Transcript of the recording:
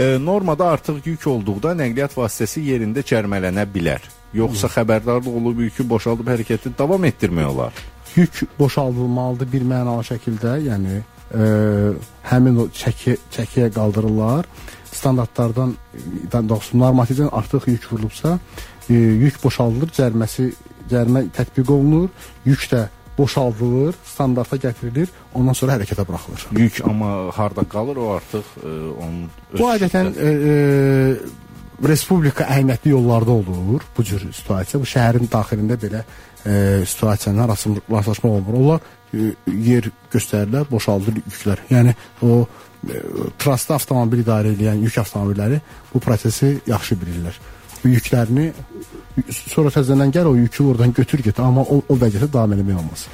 e, normada artıq yük olduqda nəqliyyat vasitəsi yerində cərmələnə bilər. Yoxsa xəbərdarlıq olub yükü boşaldıb hərəkəti davam etdirmək olar. Yük boşaldılmalıdır bir mənalı şəkildə, yəni ə, həmin o çəki çəkiyə qaldırırlar. Standartlardan doğrusu normativdən artıq yük vurulubsa, ə, yük boşaldılır, cərməsi cərimə tətbiq olunur, yük də boşaldılır, standarta gətirilir, ondan sonra hərəkətə buraxılır. Yük amma harda qalır o artıq e, onun Bu adətən e, e, respublika əhəmiyyətli yollarda olur bu cür situasiya. Bu şəhərin daxilində belə e, situasiyalar rastlaşma olmur. Onlar e, yer göstərirlər, boşaldır yüklər. Yəni o e, trastda avtomobil idarə edən yük avtomobilləri bu prosesi yaxşı bilirlər. Yüklərini sonra təzədən gəl o yükü oradan götür get, amma o, o vəziyyətə davam etmək olmaz.